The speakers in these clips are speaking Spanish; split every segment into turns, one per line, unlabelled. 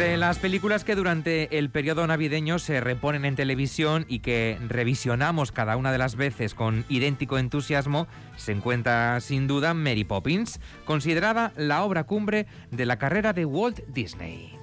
Entre las películas que durante el periodo navideño se reponen en televisión y que revisionamos cada una de las veces con idéntico entusiasmo, se encuentra sin duda Mary Poppins, considerada la obra cumbre de la carrera de Walt Disney.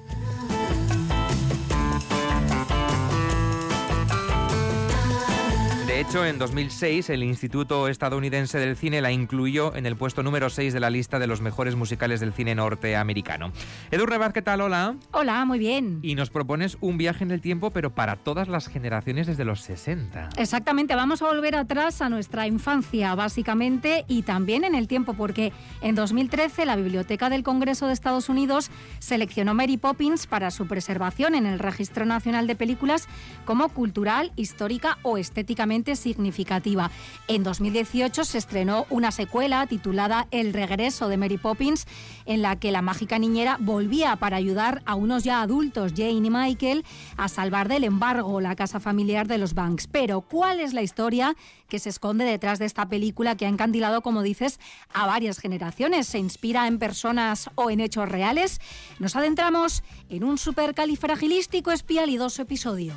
De hecho, en 2006 el Instituto Estadounidense del Cine la incluyó en el puesto número 6 de la lista de los mejores musicales del cine norteamericano. Edu Rebaz, ¿qué tal? Hola.
Hola, muy bien.
Y nos propones un viaje en el tiempo, pero para todas las generaciones desde los 60.
Exactamente, vamos a volver atrás a nuestra infancia, básicamente, y también en el tiempo, porque en 2013 la Biblioteca del Congreso de Estados Unidos seleccionó Mary Poppins para su preservación en el Registro Nacional de Películas como cultural, histórica o estéticamente significativa. En 2018 se estrenó una secuela titulada El regreso de Mary Poppins, en la que la mágica niñera volvía para ayudar a unos ya adultos, Jane y Michael, a salvar del embargo la casa familiar de los Banks. Pero, ¿cuál es la historia que se esconde detrás de esta película que ha encandilado, como dices, a varias generaciones? ¿Se inspira en personas o en hechos reales? Nos adentramos en un supercalifragilístico espialidoso episodio.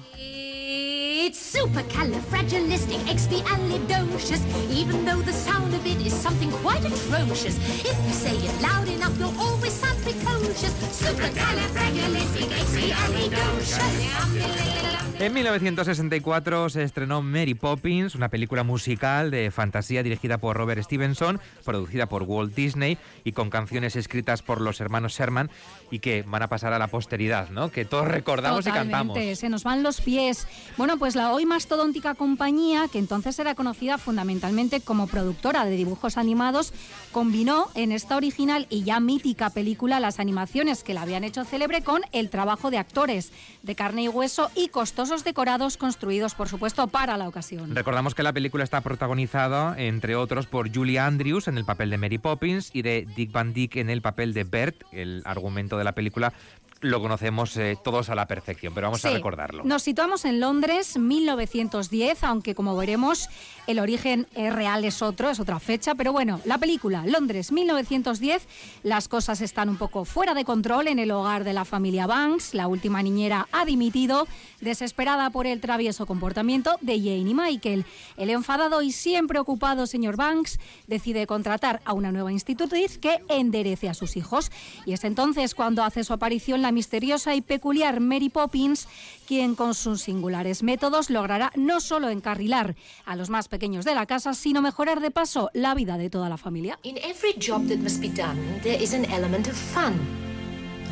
It's supercalifragilisticexpialidocious, even though the sound of it is something quite atrocious. If you say it loud enough, you'll always sound precocious. Supercalifragilisticexpialidocious.
En 1964 se estrenó Mary Poppins, una película musical de fantasía dirigida por Robert Stevenson, producida por Walt Disney y con canciones escritas por los hermanos Sherman y que van a pasar a la posteridad, ¿no? Que todos recordamos y cantamos.
Se nos van los pies. Bueno, pues la hoy mastodóntica compañía, que entonces era conocida fundamentalmente como productora de dibujos animados, combinó en esta original y ya mítica película las animaciones que la habían hecho célebre con el trabajo de actores de carne y hueso y costosos decorados construidos, por supuesto, para la ocasión.
Recordamos que la película está protagonizada, entre otros, por Julie Andrews en el papel de Mary Poppins y de Dick Van Dyke en el papel de Bert. El argumento de la película lo conocemos eh, todos a la perfección, pero vamos a
Sí.
recordarlo.
Nos situamos en Londres, 1910, aunque como veremos el origen eh, real es otro, es otra fecha, pero bueno, la película, Londres, 1910, las cosas están un poco fuera de control en el hogar de la familia Banks, la última niñera ha dimitido, desesperada por el travieso comportamiento de Jane y Michael. El enfadado y siempre ocupado señor Banks decide contratar a una nueva institutriz que enderece a sus hijos. Y es entonces cuando hace su aparición la misteriosa y peculiar Mary Poppins, quien con sus singulares métodos logrará no solo encarrilar a los más pequeños de la casa, sino mejorar de paso la vida de toda la familia.
In every job that must be done, there is an element of fun.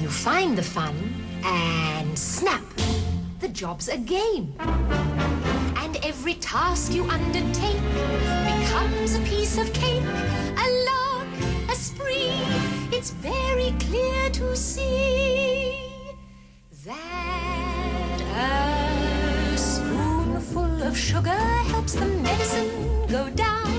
You find the fun and snap. The job's a game. And every task you undertake becomes a piece of cake, a lark, a spree. It's very clear to see that a spoonful of sugar helps the medicine go down,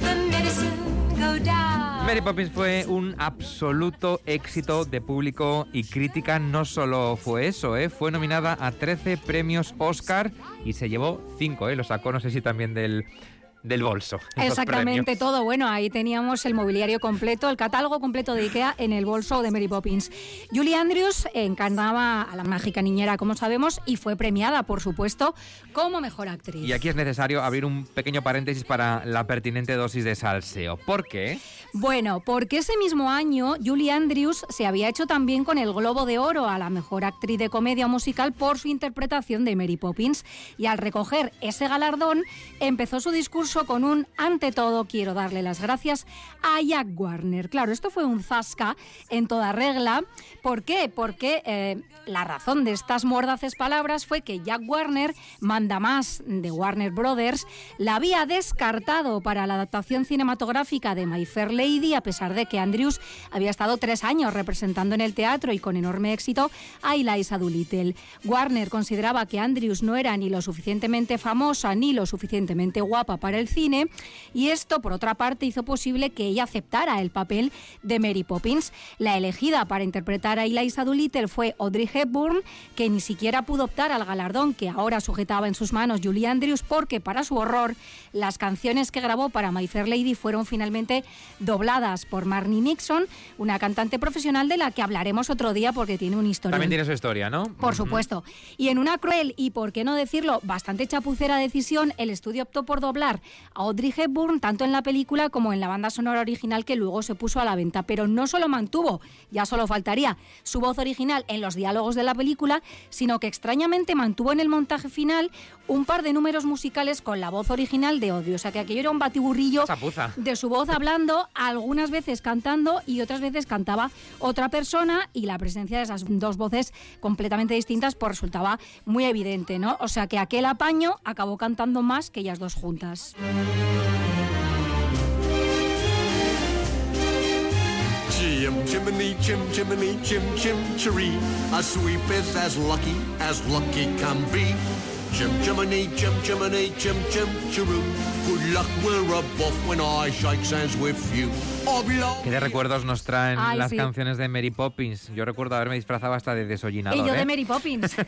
the medicine go down.
Mary Poppins fue un absoluto éxito de público y crítica. No solo fue eso, ¿eh? fue nominada a 13 premios Oscar y se llevó 5, ¿eh? lo sacó no sé si también del, del bolso.
Exactamente todo. Bueno, ahí teníamos el mobiliario completo, el catálogo completo de IKEA en el bolso de Mary Poppins. Julie Andrews encarnaba a la mágica niñera, como sabemos, y fue premiada, por supuesto, como mejor actriz.
Y aquí es necesario abrir un pequeño paréntesis para la pertinente dosis de salseo. ¿Por qué?
Bueno, porque ese mismo año Julie Andrews se había hecho también con el Globo de Oro a la mejor actriz de comedia musical por su interpretación de Mary Poppins y al recoger ese galardón empezó su discurso con un ante todo quiero darle las gracias a Jack Warner. Claro, esto fue un zasca en toda regla. ¿Por qué? Porque eh, la razón de estas mordaces palabras fue que Jack Warner, manda más de Warner Brothers, la había descartado para la adaptación cinematográfica de My Fair Lady, a pesar de que Andrews había estado tres años representando en el teatro y con enorme éxito a Eliza Doolittle. Warner consideraba que Andrews no era ni lo suficientemente famosa ni lo suficientemente guapa para el cine y esto, por otra parte, hizo posible que ella aceptara el papel de Mary Poppins. La elegida para interpretar a Eliza Doolittle fue Audrey Hepburn, que ni siquiera pudo optar al galardón que ahora sujetaba en sus manos Julie Andrews porque, para su horror, las canciones que grabó para My Fair Lady fueron finalmente dobladas por Marnie Nixon, una cantante profesional de la que hablaremos otro día porque tiene una historia.
También tiene su historia, ¿no?
Por supuesto. Y en una cruel y, por qué no decirlo, bastante chapucera decisión, el estudio optó por doblar a Audrey Hepburn tanto en la película como en la banda sonora original que luego se puso a la venta. Pero no solo mantuvo, ya solo faltaría, su voz original en los diálogos de la película, sino que extrañamente mantuvo en el montaje final un par de números musicales con la voz original de Odio. O sea que aquello era un batiburrillo
Chapuza.
de su voz hablando, algunas veces cantando y otras veces cantaba otra persona y la presencia de esas dos voces completamente distintas pues resultaba muy evidente, ¿no? O sea que aquel apaño acabó cantando más que ellas dos juntas.
Jim, Jiminy, Jim, Jiminy, Jim, Jim, Cheree. A sweep is as lucky as lucky can be. Jim, Jiminy, Jim, Jiminy, Jim, Jim, Cheroo. Good luck, we're above when I shake hands with you. Oblo-
¿Qué de recuerdos nos traen
Ay,
las
sí.
canciones de Mary Poppins? Yo recuerdo haberme disfrazado hasta de desollinador.
Y yo
¿eh?
de Mary Poppins.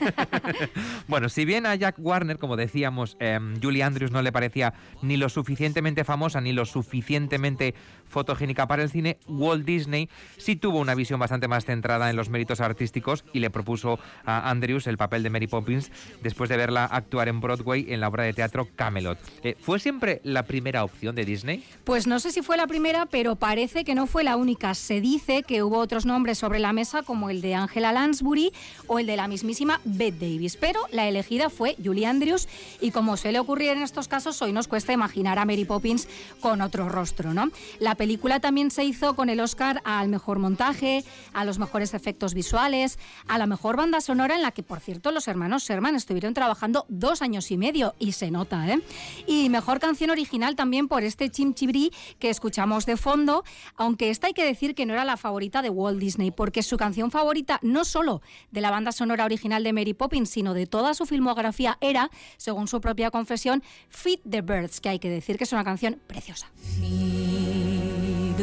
Bueno, si bien a Jack Warner, como decíamos, em, Julie Andrews no le parecía ni lo suficientemente famosa ni lo suficientemente fotogénica para el cine, Walt Disney sí tuvo una visión bastante más centrada en los méritos artísticos y le propuso a Andrews el papel de Mary Poppins después de verla actuar en Broadway en la obra de teatro Camelot. Eh, ¿Fue siempre la primera opción de Disney?
Pues no sé si fue la primera, pero parece que no fue la única. Se dice que hubo otros nombres sobre la mesa, como el de Angela Lansbury o el de la mismísima Bette Davis, pero la elegida fue Julie Andrews y como suele ocurrir en estos casos, hoy nos cuesta imaginar a Mary Poppins con otro rostro, ¿no? La película también se hizo con el Oscar al mejor montaje, a los mejores efectos visuales, a la mejor banda sonora en la que, por cierto, los hermanos Sherman estuvieron trabajando dos años y medio y se nota, ¿eh? Y mejor canción original también por este Chim Chibri que escuchamos de fondo, aunque esta hay que decir que no era la favorita de Walt Disney, porque su canción favorita no solo de la banda sonora original de Mary Poppins, sino de toda su filmografía era, según su propia confesión, Feed the Birds, que hay que decir que es una canción preciosa.
Feed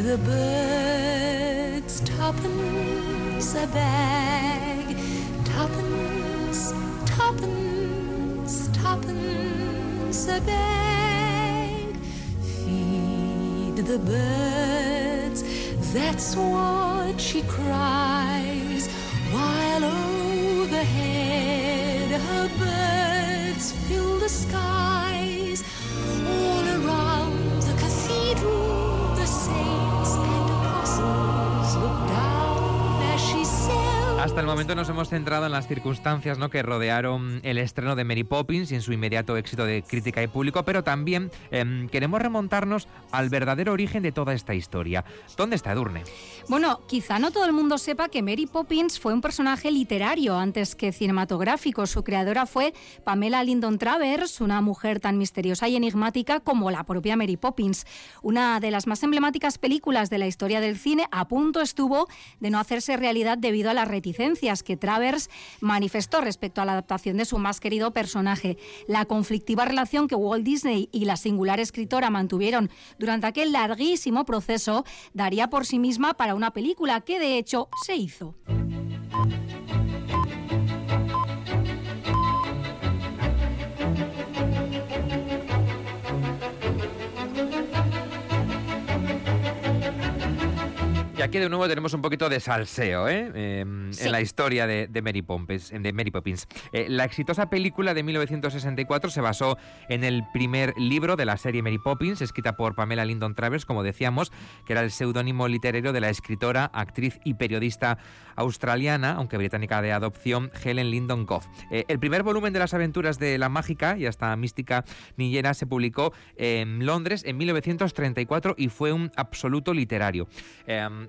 the birds tuppence a bag, tuppence, tuppence, tuppence a bag. Feed the birds, that's what she cries, while overhead her birds fill the skies.
Hasta el momento nos hemos centrado en las circunstancias que rodearon el estreno de Mary Poppins y en su inmediato éxito de crítica y público, pero también em, queremos remontarnos al verdadero origen de toda esta historia. ¿Dónde está Edurne?
Bueno, quizá no todo el mundo sepa que Mary Poppins fue un personaje literario antes que cinematográfico. Su creadora fue Pamela Lyndon Travers, una mujer tan misteriosa y enigmática como la propia Mary Poppins. Una de las más emblemáticas películas de la historia del cine a punto estuvo de no hacerse realidad debido a las reticencias que Travers manifestó respecto a la adaptación de su más querido personaje. La conflictiva relación que Walt Disney y la singular escritora mantuvieron durante aquel larguísimo proceso daría por sí misma para una película que de hecho se hizo.
Y aquí de nuevo tenemos un poquito de salseo ¿eh? Eh, en la historia de, Mary Poppins. De Mary Poppins. Eh, la exitosa película de 1964 se basó en el primer libro de la serie Mary Poppins, escrita por Pamela Lyndon Travers, como decíamos, que era el seudónimo literario de la escritora, actriz y periodista australiana, aunque británica de adopción, Helen Lyndon Goff. el primer volumen de las aventuras de la mágica y hasta mística niñera se publicó en Londres en 1934 y fue un absoluto literario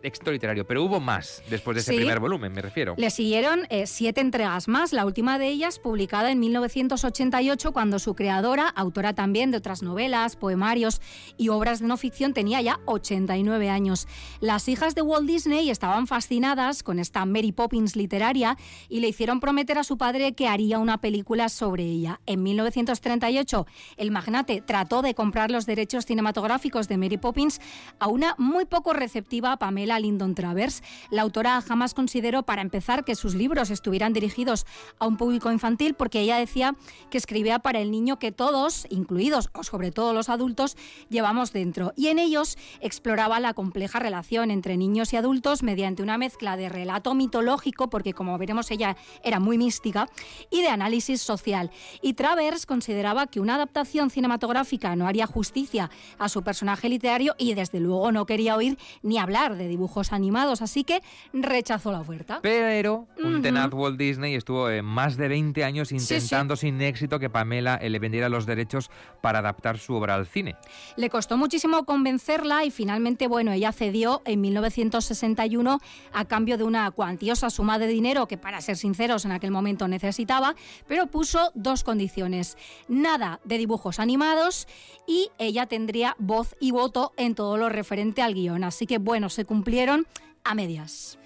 éxito literario, pero hubo más después de ese primer volumen, me refiero.
Le siguieron eh, siete entregas más, la última de ellas publicada en 1988 cuando su creadora, autora también de otras novelas, poemarios y obras de no ficción, tenía ya 89 años. Las hijas de Walt Disney estaban fascinadas con esta Mary Poppins literaria y le hicieron prometer a su padre que haría una película sobre ella. En 1938, el magnate trató de comprar los derechos cinematográficos de Mary Poppins a una muy poco receptiva Pamela Lindon Travers. La autora jamás consideró, para empezar, que sus libros estuvieran dirigidos a un público infantil porque ella decía que escribía para el niño que todos, incluidos o sobre todo los adultos, llevamos dentro. Y en ellos exploraba la compleja relación entre niños y adultos mediante una mezcla de relato mitológico, porque como veremos ella era muy mística, y de análisis social. Y Travers consideraba que una adaptación cinematográfica no haría justicia a su personaje literario y desde luego no quería oír ni hablar de dibujos animados, así que rechazó la oferta.
Pero un tenaz Walt Disney estuvo eh, más de 20 años intentando sin éxito que Pamela eh, le vendiera los derechos para adaptar su obra al cine.
Le costó muchísimo convencerla y finalmente, bueno, ella cedió en 1961 a cambio de una cuantiosa suma de dinero que, para ser sinceros, en aquel momento necesitaba, pero puso dos condiciones. Nada de dibujos animados y ella tendría voz y voto en todo lo referente al guion. Así que, bueno, se cumplió cumplieron a medias.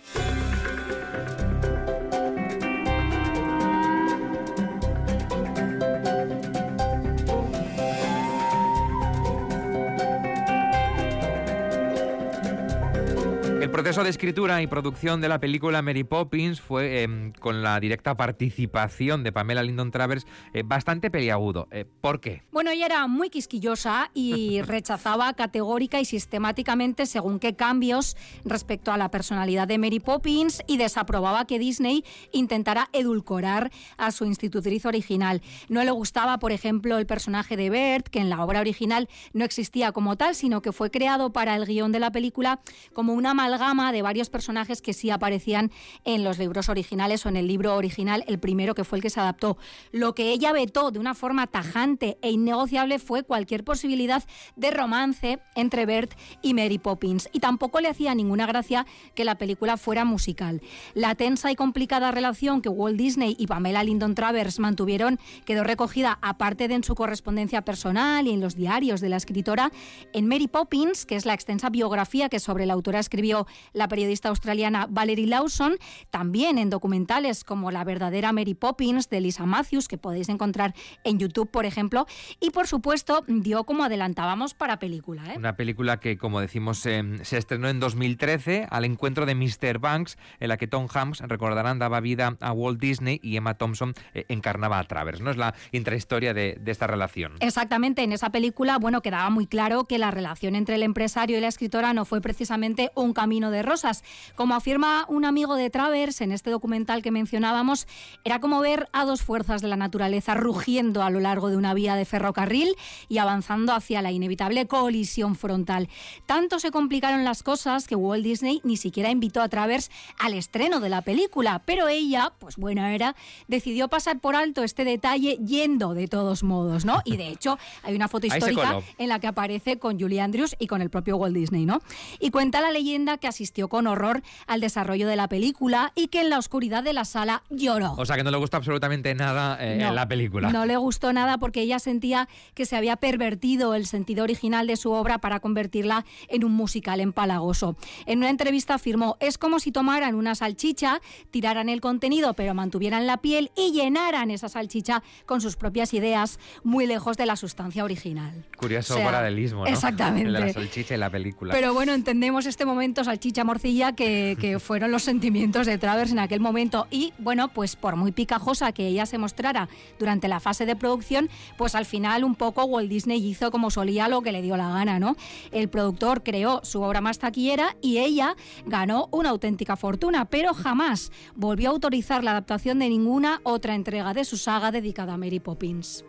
Proceso de escritura y producción de la película Mary Poppins fue, em, con la directa participación de Pamela Lyndon Travers, eh, bastante peliagudo. Eh, ¿Por qué?
Bueno, ella era muy quisquillosa y rechazaba categórica y sistemáticamente según qué cambios respecto a la personalidad de Mary Poppins y desaprobaba que Disney intentara edulcorar a su institutriz original. No le gustaba, por ejemplo, el personaje de Bert, que en la obra original no existía como tal, sino que fue creado para el guion de la película como una mal de varios personajes que sí aparecían en los libros originales o en el libro original, el primero que fue el que se adaptó. Lo que ella vetó de una forma tajante e innegociable fue cualquier posibilidad de romance entre Bert y Mary Poppins. Y tampoco le hacía ninguna gracia que la película fuera musical. La tensa y complicada relación que Walt Disney y Pamela Lyndon Travers mantuvieron quedó recogida, aparte de en su correspondencia personal y en los diarios de la escritora, en Mary Poppins, que es la extensa biografía que sobre la autora escribió la periodista australiana Valerie Lawson, también en documentales como La verdadera Mary Poppins de Lisa Matthews, que podéis encontrar en YouTube, por ejemplo, y por supuesto dio como adelantábamos para película. ¿eh?
Una película que, como decimos, eh, se estrenó en 2013 al encuentro de Mr. Banks, en la que Tom Hanks, recordarán, daba vida a Walt Disney y Emma Thompson eh, encarnaba a Travers. ¿no? Es la intrahistoria de, de esta relación.
Exactamente, en esa película, bueno, quedaba muy claro que la relación entre el empresario y la escritora no fue precisamente un camino de rosas. Como afirma un amigo de Travers en este documental que mencionábamos, era como ver a dos fuerzas de la naturaleza rugiendo a lo largo de una vía de ferrocarril y avanzando hacia la inevitable colisión frontal. Tanto se complicaron las cosas que Walt Disney ni siquiera invitó a Travers al estreno de la película, pero ella, pues buena era, decidió pasar por alto este detalle yendo de todos modos, ¿no? Y de hecho, hay una foto histórica en la que aparece con Julie Andrews y con el propio Walt Disney, ¿no? Y cuenta la leyenda que asistió con horror al desarrollo de la película y que en la oscuridad de la sala lloró.
O sea que no le gustó absolutamente nada eh, la película.
No le gustó nada porque ella sentía que se había pervertido el sentido original de su obra para convertirla en un musical empalagoso. En una entrevista afirmó, es como si tomaran una salchicha, tiraran el contenido pero mantuvieran la piel y llenaran esa salchicha con sus propias ideas muy lejos de la sustancia original.
Curioso paralelismo, ¿no?
Exactamente.
la salchicha y la película.
Pero bueno, entendemos este momento salchicha morcilla que, que fueron los sentimientos de Travers en aquel momento. Y bueno, pues por muy picajosa que ella se mostrara durante la fase de producción, pues al final un poco Walt Disney hizo como solía lo que le dio la gana, ¿no? El productor creó su obra más taquillera y ella ganó una auténtica fortuna, pero jamás volvió a autorizar la adaptación de ninguna otra entrega de su saga dedicada a Mary Poppins.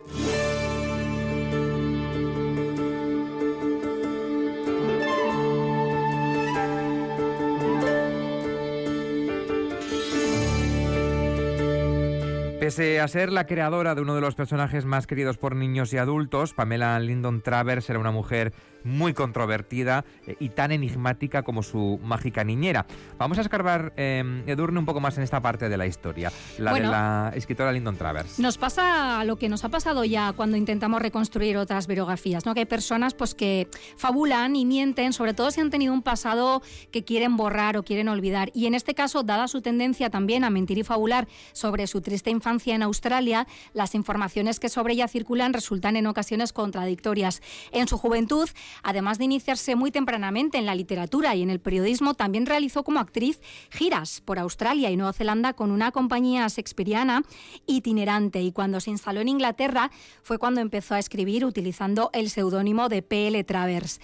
Pese a ser la creadora de uno de los personajes más queridos por niños y adultos, Pamela Lyndon Travers era una mujer muy controvertida eh, y tan enigmática como su mágica niñera. Vamos a escarbar, eh, Edurne, un poco más en esta parte de la historia, la
Bueno.
de la escritora Lyndon Travers.
Nos pasa lo que nos ha pasado ya cuando intentamos reconstruir otras biografías, ¿no? Que hay personas pues que fabulan y mienten, sobre todo si han tenido un pasado que quieren borrar o quieren olvidar. Y en este caso, dada su tendencia también a mentir y fabular sobre su triste infancia en Australia, las informaciones que sobre ella circulan resultan en ocasiones contradictorias. En su juventud, además de iniciarse muy tempranamente en la literatura y en el periodismo, también realizó como actriz giras por Australia y Nueva Zelanda con una compañía shakespeariana itinerante. Y cuando se instaló en Inglaterra fue cuando empezó a escribir utilizando el seudónimo de P.L. Travers.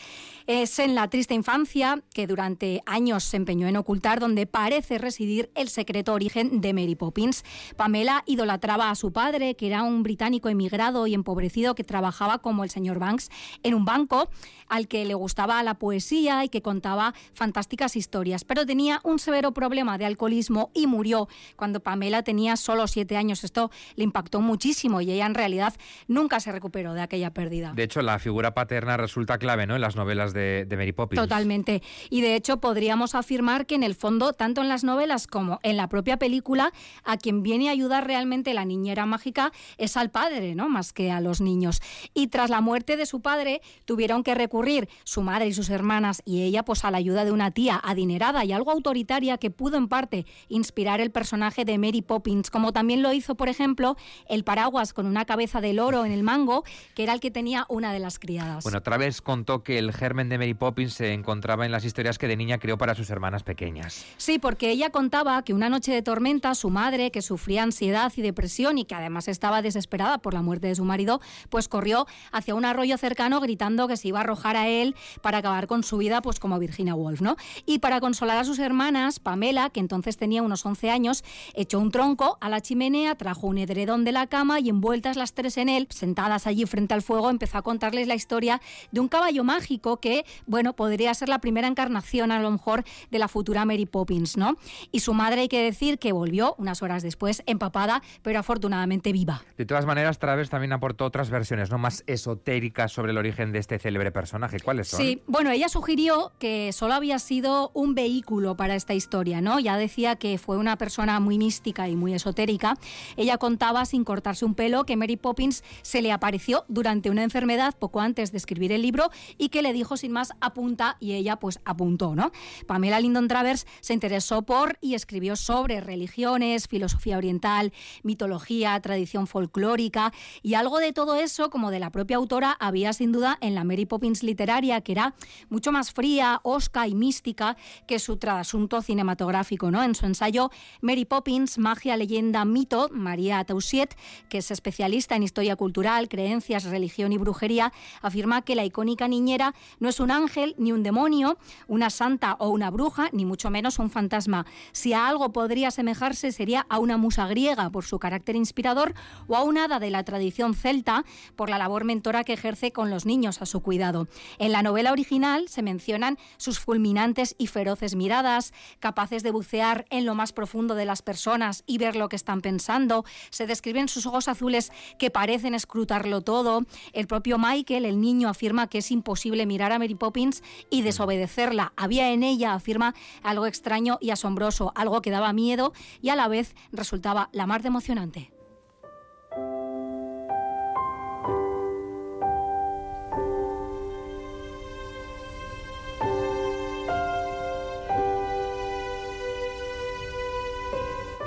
Es en la triste infancia que durante años se empeñó en ocultar donde parece residir el secreto origen de Mary Poppins. Pamela idolatraba a su padre, que era un británico emigrado y empobrecido que trabajaba como el señor Banks en un banco al que le gustaba la poesía y que contaba fantásticas historias, pero tenía un severo problema de alcoholismo y murió cuando Pamela tenía solo siete años. Esto le impactó muchísimo y ella en realidad nunca se recuperó de aquella pérdida.
De hecho, la figura paterna resulta clave ¿no? en las novelas de, de Mary Poppins.
Totalmente. Y de hecho podríamos afirmar que en el fondo, tanto en las novelas como en la propia película, a quien viene a ayudar realmente la niñera mágica es al padre, ¿no? Más que a los niños. Y tras la muerte de su padre, tuvieron que recurrir su madre y sus hermanas y ella pues a la ayuda de una tía adinerada y algo autoritaria que pudo en parte inspirar el personaje de Mary Poppins, como también lo hizo, por ejemplo, el paraguas con una cabeza de loro en el mango, que era el que tenía una de las criadas.
Bueno, Travers contó que el germen de Mary Poppins se encontraba en las historias que de niña creó para sus hermanas pequeñas.
Sí, porque ella contaba que una noche de tormenta su madre, que sufría ansiedad y depresión y que además estaba desesperada por la muerte de su marido, pues corrió hacia un arroyo cercano gritando que se iba a arrojar a él para acabar con su vida, pues como Virginia Woolf, ¿no? Y para consolar a sus hermanas, Pamela, que entonces tenía unos 11 años, echó un tronco a la chimenea, trajo un edredón de la cama y envueltas las tres en él, sentadas allí frente al fuego, empezó a contarles la historia de un caballo mágico que, bueno, podría ser la primera encarnación a lo mejor de la futura Mary Poppins, ¿no? Y su madre hay que decir que volvió unas horas después empapada, pero afortunadamente viva.
De todas maneras, Travers también aportó otras versiones no más esotéricas sobre el origen de este célebre personaje. ¿Cuáles son?
Sí, bueno, ella sugirió que solo había sido un vehículo para esta historia, ¿no? Ya decía que fue una persona muy mística y muy esotérica. Ella contaba, sin cortarse un pelo, que Mary Poppins se le apareció durante una enfermedad poco antes de escribir el libro y que le dijo sin más apunta y ella pues apuntó, ¿no? Pamela Lyndon Travers se interesó por y escribió sobre religiones, filosofía oriental, mitología, tradición folclórica y algo de todo eso, como de la propia autora, había sin duda en la Mary Poppins literaria, que era mucho más fría, osca y mística que su trasunto cinematográfico, ¿no? En su ensayo Mary Poppins, magia, leyenda, mito, María Tausiet, que es especialista en historia cultural, creencias, religión y brujería, afirma que la icónica niñera no es un ángel ni un demonio, una santa o una bruja, ni mucho menos un fantasma. Si a algo podría asemejarse sería a una musa griega por su carácter inspirador o a una hada de la tradición celta por la labor mentora que ejerce con los niños a su cuidado. En la novela original se mencionan sus fulminantes y feroces miradas, capaces de bucear en lo más profundo de las personas y ver lo que están pensando. Se describen sus ojos azules que parecen escrutarlo todo. El propio Michael, el niño, afirma que es imposible mirar a Mary Poppins y desobedecerla. Había en ella, afirma, algo extraño y asombroso, algo que daba miedo y a la vez resultaba la más de emocionante.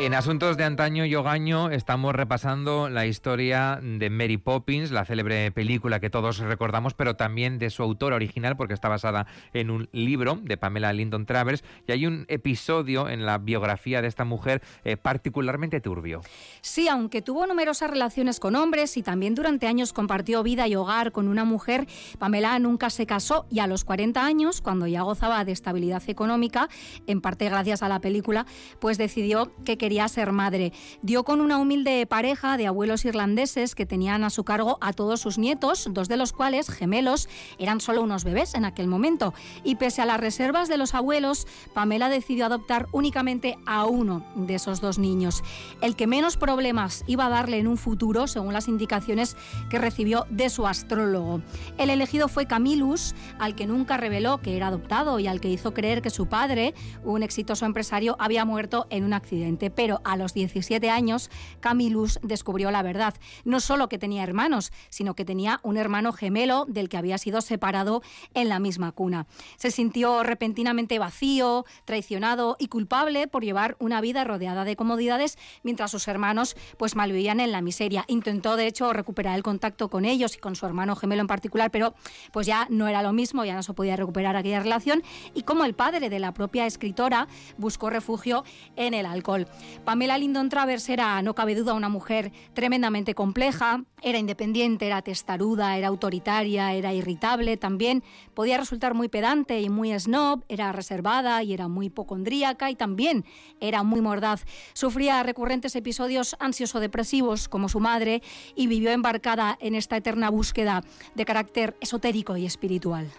En Asuntos de Antaño y Ogaño estamos repasando la historia de Mary Poppins, la célebre película que todos recordamos, pero también de su autora original, porque está basada en un libro de Pamela Lyndon Travers, y hay un episodio en la biografía de esta mujer eh, particularmente turbio.
Sí, aunque tuvo numerosas relaciones con hombres y también durante años compartió vida y hogar con una mujer, Pamela nunca se casó y a los 40 años, cuando ya gozaba de estabilidad económica, en parte gracias a la película, pues decidió que quería ser madre. Dio con una humilde pareja de abuelos irlandeses que tenían a su cargo a todos sus nietos, dos de los cuales, gemelos, eran solo unos bebés en aquel momento. Y pese a las reservas de los abuelos, Pamela decidió adoptar únicamente a uno de esos dos niños, el que menos problemas iba a darle en un futuro, según las indicaciones que recibió de su astrólogo. El elegido fue Camillus, al que nunca reveló que era adoptado y al que hizo creer que su padre, un exitoso empresario, había muerto en un accidente pero a los 17 años Camillus descubrió la verdad. No solo que tenía hermanos, sino que tenía un hermano gemelo del que había sido separado en la misma cuna. Se sintió repentinamente vacío, traicionado y culpable por llevar una vida rodeada de comodidades mientras sus hermanos pues malvivían en la miseria. Intentó de hecho recuperar el contacto con ellos y con su hermano gemelo en particular, pero pues ya no era lo mismo, ya no se podía recuperar aquella relación y como el padre de la propia escritora buscó refugio en el alcohol. Pamela Lyndon Travers era, no cabe duda, una mujer tremendamente compleja, era independiente, era testaruda, era autoritaria, era irritable también, podía resultar muy pedante y muy snob, era reservada y era muy hipocondríaca y también era muy mordaz. Sufría recurrentes episodios ansioso-depresivos como su madre y vivió embarcada en esta eterna búsqueda de carácter esotérico y espiritual.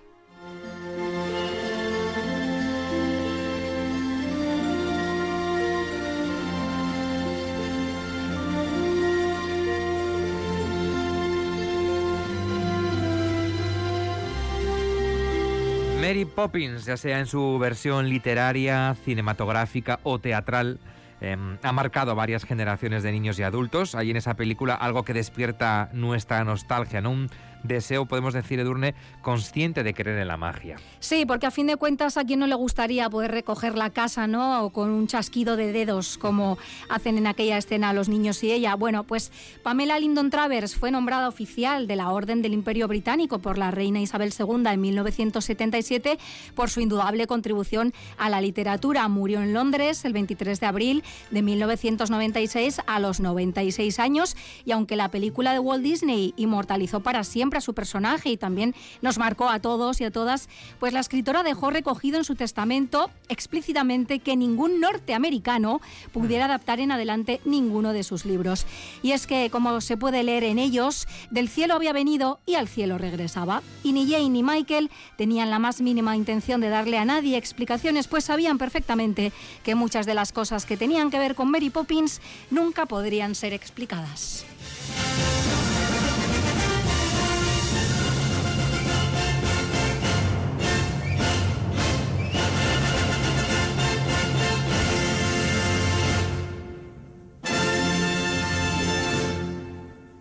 Mary Poppins, ya sea en su versión literaria, cinematográfica o teatral, em, ha marcado varias generaciones de niños y adultos. Hay en esa película algo que despierta nuestra nostalgia, ¿no? Un deseo, podemos decir, Edurne, consciente de creer en la magia.
Sí, porque a fin de cuentas a quien no le gustaría poder recoger la casa, ¿no? O con un chasquido de dedos, como hacen en aquella escena los niños y ella. Bueno, pues Pamela Lyndon Travers fue nombrada oficial de la Orden del Imperio Británico por la reina Isabel II en 1977 por su indudable contribución a la literatura. Murió en Londres el 23 de abril de 1996 a los 96 años y aunque la película de Walt Disney inmortalizó para siempre a su personaje y también nos marcó a todos y a todas, pues la escritora dejó recogido en su testamento explícitamente que ningún norteamericano pudiera adaptar en adelante ninguno de sus libros. Y es que, como se puede leer en ellos, del cielo había venido y al cielo regresaba. Y ni Jane ni Michael tenían la más mínima intención de darle a nadie explicaciones, pues sabían perfectamente que muchas de las cosas que tenían que ver con Mary Poppins nunca podrían ser explicadas.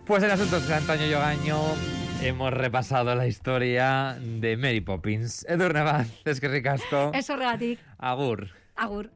Pues en Asuntos de Antonio Yogaño hemos repasado la historia de Mary Poppins. Edurne Vaz, es que ricasco.
Eso regatic.
Agur.
Agur.